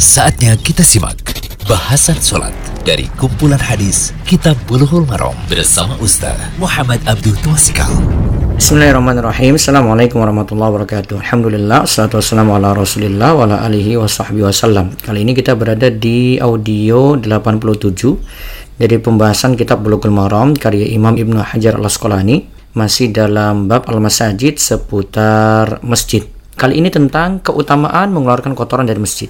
Saatnya kita simak bahasan sholat dari kumpulan hadis Kitab Bulughul Maram bersama Ustaz Muhammad Abdul Twasikal. Bismillahirrahmanirrahim. Assalamualaikum warahmatullahi wabarakatuh. Alhamdulillah Assalatu wassalamu ala rasulillah Wa ala alihi wa sahbihi wasallam Kali ini kita berada di audio 87 Dari pembahasan kitab Bulughul Maram Karya Imam Ibnu Hajar al-Asqalani Masih dalam bab al-masajid Seputar masjid. Kali ini tentang keutamaan mengeluarkan kotoran dari masjid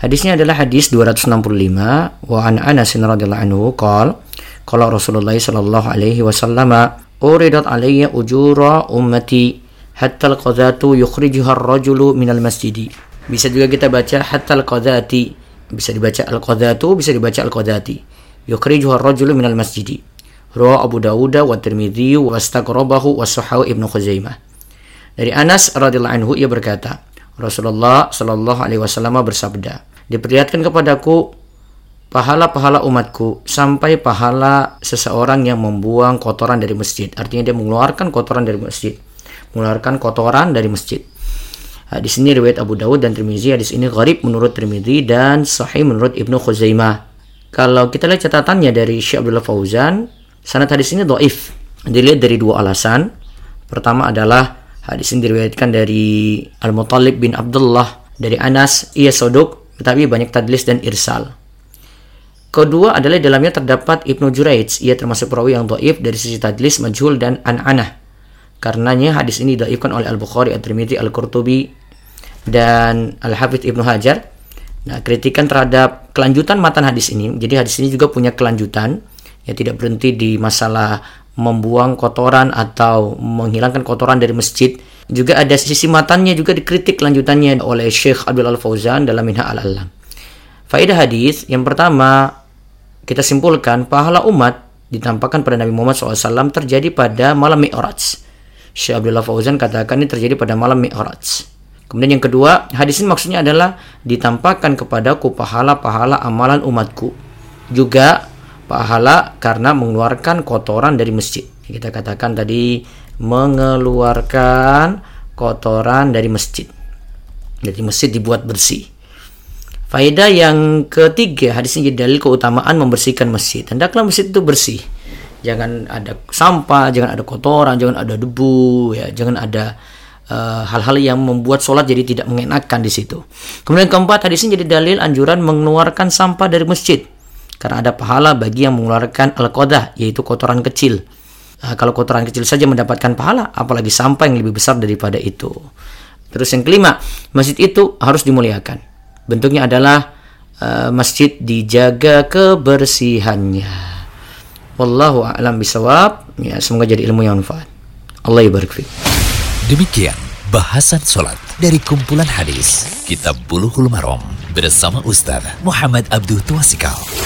Hadisnya adalah hadis 265 wa an Anas radhiyallahu anhu qol qala Rasulullah sallallahu alaihi wasallam uridat alayya ujura ummati hatta al-qadatu yukhrijuha ar-rajulu minal masjidi. Bisa juga kita baca hatta al-qadati. Bisa dibaca al-qadatu, bisa dibaca al-qadati. Yukhrijuha ar-rajulu minal masjidi. Rawa Abu Dawud wa Tirmidzi wa astaqrabahu wa Sahahu Ibnu Khuzaimah. Dari Anas radhiyallahu anhu ia berkata, Rasulullah Shallallahu Alaihi Wasallam bersabda, diperlihatkan kepadaku pahala-pahala umatku sampai pahala seseorang yang membuang kotoran dari masjid. Artinya dia mengeluarkan kotoran dari masjid, mengeluarkan kotoran dari masjid. di sini riwayat Abu Dawud dan Tirmizi. Hadis ini gharib menurut Tirmizi dan sahih menurut Ibnu Khuzaimah. Kalau kita lihat catatannya dari Syekh Abdullah Fauzan, sanad hadis ini doif. Dilihat dari dua alasan. Pertama adalah Hadis ini diriwayatkan dari Al-Muttalib bin Abdullah dari Anas, ia sodok, tetapi banyak tadlis dan irsal. Kedua adalah dalamnya terdapat Ibnu Juraij, ia termasuk perawi yang doif dari sisi tadlis, majhul dan an-anah. Karenanya hadis ini doifkan oleh Al-Bukhari, At-Tirmidzi, Al-Qurtubi, dan Al-Hafidh Ibnu Hajar. Nah, kritikan terhadap kelanjutan matan hadis ini, jadi hadis ini juga punya kelanjutan, ya tidak berhenti di masalah membuang kotoran atau menghilangkan kotoran dari masjid. Juga ada sisi matannya juga dikritik lanjutannya oleh Syekh Abdul Al-Fauzan dalam Minha Al-Alam. Faedah hadis yang pertama kita simpulkan pahala umat ditampakkan pada Nabi Muhammad SAW terjadi pada malam Mi'raj. Syekh Abdullah Fauzan katakan ini terjadi pada malam Mi'raj. Kemudian yang kedua, hadis ini maksudnya adalah ditampakkan kepadaku pahala-pahala amalan umatku. Juga pahala karena mengeluarkan kotoran dari masjid. Kita katakan tadi mengeluarkan kotoran dari masjid. Jadi masjid dibuat bersih. Faedah yang ketiga, hadis ini dalil keutamaan membersihkan masjid. Hendaklah masjid itu bersih. Jangan ada sampah, jangan ada kotoran, jangan ada debu, ya, jangan ada hal-hal uh, yang membuat sholat jadi tidak mengenakan di situ. Kemudian keempat, hadis ini jadi dalil anjuran mengeluarkan sampah dari masjid karena ada pahala bagi yang mengeluarkan al-qadah yaitu kotoran kecil. Nah, kalau kotoran kecil saja mendapatkan pahala, apalagi sampah yang lebih besar daripada itu. Terus yang kelima, masjid itu harus dimuliakan. Bentuknya adalah uh, masjid dijaga kebersihannya. Wallahu a'lam bisawab. Ya, semoga jadi ilmu yang manfaat. Allah yabarik Demikian bahasan sholat dari kumpulan hadis Kitab Bulughul Maram bersama Ustaz Muhammad Abdul Tuasikal.